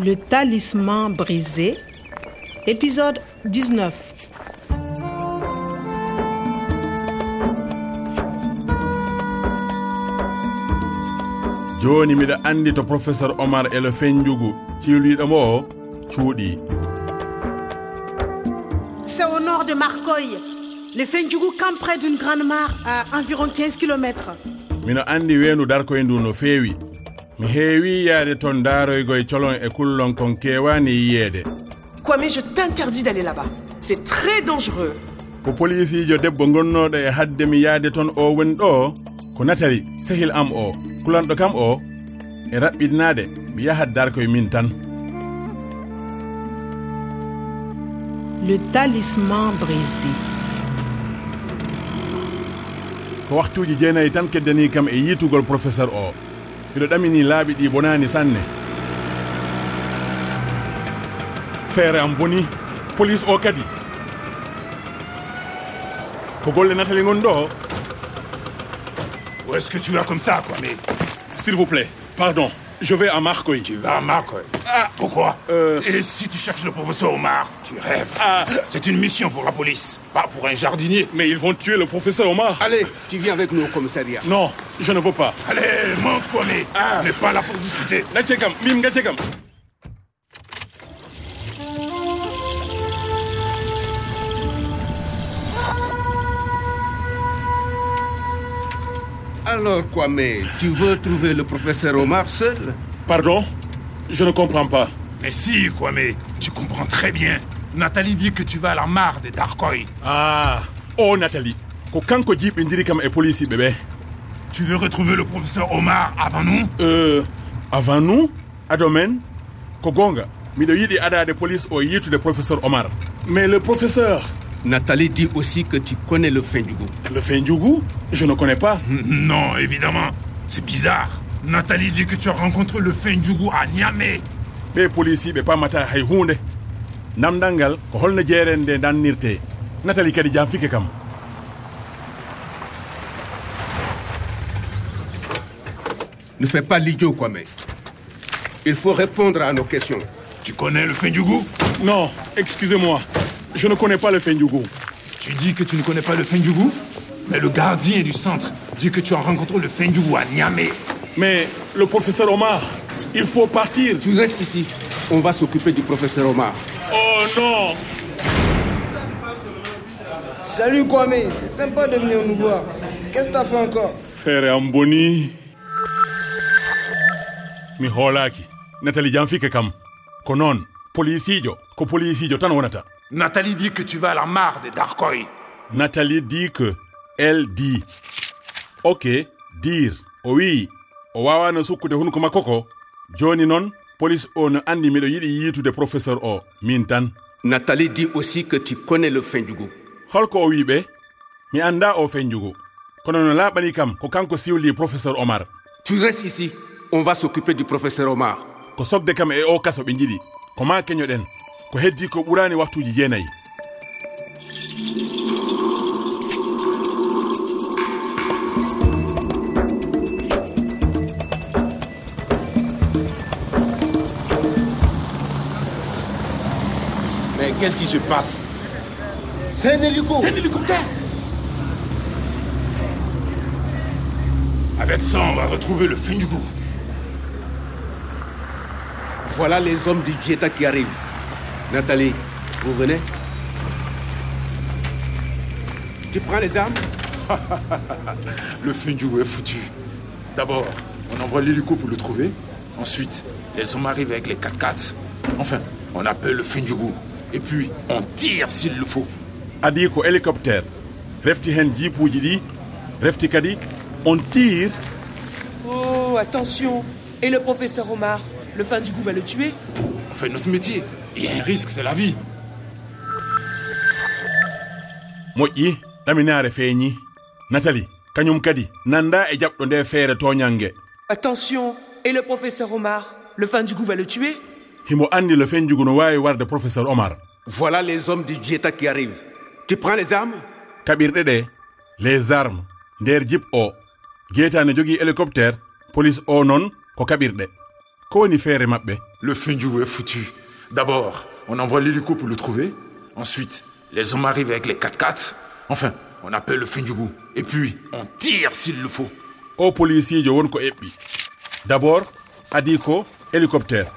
Le talisman brisé, épisode 19. joni miɗa andi to professeur omar e elo fenjugu. Ciwliɗomo o cuuɗi. C'est au nord de marcoy le fenjugu camp près d'une grande mare à environ 15 kilométre mino andi weenu darkoye ndu no feewi. mi heewi yaade toon daaroygoye colon e kullon kon kewani yiyeede. Koami je t'interdis d'aller là-bas. C'est très dangereux. Ko polisijo debbo gonnoɗo e hadde mi yaade toon o woni ɗo ko natali sehil am o kulanɗo kam o e raɓɓitnade mi yahat darkoye min tan. Le talisman brisé. Ko waktuji jeenayyi tan keddani kam e yiitugol professeur o. mbiɗo ɗamini laaɓi ɗi bonani sanne. Feere am boni police o kadi. Ko golle natali gon ɗo? O est ce que tu vas comme ça quoi mais? S'il vous plaît pardon. Je vais à Marcoy. Tu vas à Marcoy ah. Pourquoi euh... Et si tu cherches le professeur Omar Tu rêves. Ah. C'est une mission pour la police, pas pour un jardinier. Mais ils vont tuer le professeur Omar. Allez, tu viens avec nous au commissariat. Non, je ne veux pas. Allez, monte, Kwame. Ah. On n'est pas là pour discuter. Alors, Kwame, tu veux trouver le professeur Omar seul? Pardon? Je ne comprends pas. Mais si, Kwame, tu comprends très bien. Nathalie dit que tu vas à la mare des darkoy Ah, oh Nathalie, ko kanko jiɓe ndiri kam e police ɓe tu veux retrouver le professeur omar avant nous? Euh, avant nous? Ado men? Ko gonga miɗo yiɗi adade police o yitude professeur omar. Mais le professeur Nathalie dit aussi que tu connais le fin Fendjougou. Le Fendjougou Je ne connais pas. Non, évidemment. C'est bizarre. Nathalie dit que tu as rencontré le Fendjougou à Niamey. ɓe polici ɓe pamata hay hunde namdal ngal ko holno jeeren nde dannirte natali kadi jam fike kam ne fais pas l'idiot kwame il faut répondre à nos questions tu connais le fin du non excusez moi Je ne connais pas le Fendjougou. Tu dis que tu ne connais pas le Fendjougou Mais le gardien du centre dit que tu as rencontré le Fendjougou à Niamey. Mais le professeur Omar, il faut partir. Tu restes ici. On va s'occuper du professeur Omar. Oh non Salut Kwame, c'est sympa de venir nous voir. Qu'est-ce que t'as fait encore Frère Amboni. mi hoolaki natali jam fika kam ko noon polisijo ko polisijo tan wonata Nathalie dit que tu vas à la mare des Darkoy. Nathalie dit que. Elle dit. Ok, dire. Oh o wi o wawano sukkude hunko makko ko joni noon police o no andi miɗo yiɗi yiitude professeur o min tan nathalie dit aussi que tu connais le fin du goût. holko o wiɓe mi anda o fenjugo kono no laaɓani kam ko kanko siwli professeur omar tu restes ici on va s'occuper du professeur omar ko sogde kam e o kaso ɓe jiɗi ko ma keñoɗen ko heddi ko ɓurani waktuji jeenayyi Mais qu'est-ce qui se passe C'est un hélico C'est un hélicoptère Avec ça, on va retrouver le fin du goût. Voilà les hommes du Dieta qui arrivent. Nathalie, vous venez Tu prends les armes Le Fundu est foutu. D'abord, on envoie l'hélico pour le trouver. Ensuite, les hommes arrivent avec les 4x4. Enfin, on appelle le Funjugu. Et puis, on tire s'il le faut. adi ko hélicoptère refti hen jipuji ɗi refti kadi on tire oh attention et le professeur omar le fin du goût va le tuer on fait notre métier il y a un risque c'est la vie. Moƴƴi ɗaminaare feeñi. Natali kañum kadi nanda e jaɓɗo nde feere toñal attention et le professeur omar le fin fanjugu va le tuer. Himo andi le fenjugu no waawi warde professeur omar. Voilà les hommes du dieta qui arrivent. Tu prends les armes? Kaɓirɗe ɗe les armes. Nder jip o. Geetane jogii hélicoptére police o noon ko kaɓirɗe. Ko woni feere maɓɓe? Le fenjugu est foutu. D'abord, on envoie l'hélico pour le trouver. Ensuite, les hommes arrivent avec les 4x4. Enfin, on appelle le Funjugu. Et puis, on tire s'il le faut. o policier wonko eɓɓi d'abord adi ko hélicoptère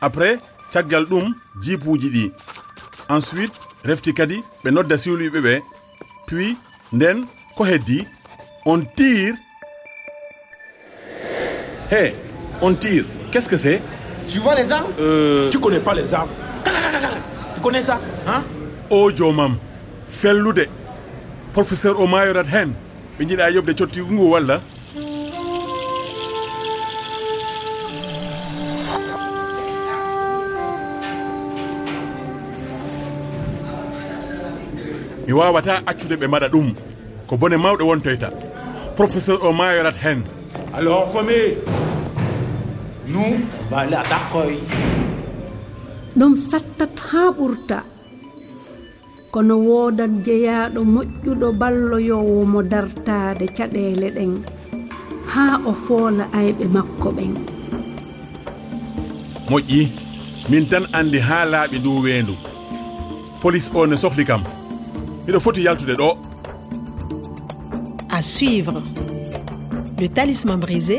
après caggal ɗum jipuji ɗi ensuite refti kadi ɓe nodda siwliɓe ɓe puis nden ko heddi on tire he on tire qu'est ce que c'est Tu vois les armes euh... Tu connais pas les armes Tu connais ça hein o jomam fellude. Professeur o mayorat hen ɓe jiiɗa yoɓde cottigu ngu walla. Mi wawata accude ɓe mbaɗa ɗum. Ko bone mawɗe wontoyta. Professeur o mayorat hen alors komi nous on va aller à dakoy ɗum sattat haa ɓurta. Kono woodat jeyaaɗo moƴƴuɗo balloyowo mo dartaade caɗeele ɗen haa o foola ayɓe makko ɓen. Moƴƴi min tan andi ha laaɓi ndu weendu. Police o ne sohli kam. Miɗo foti yaltude ɗo. À suivre. Le talisman brisé.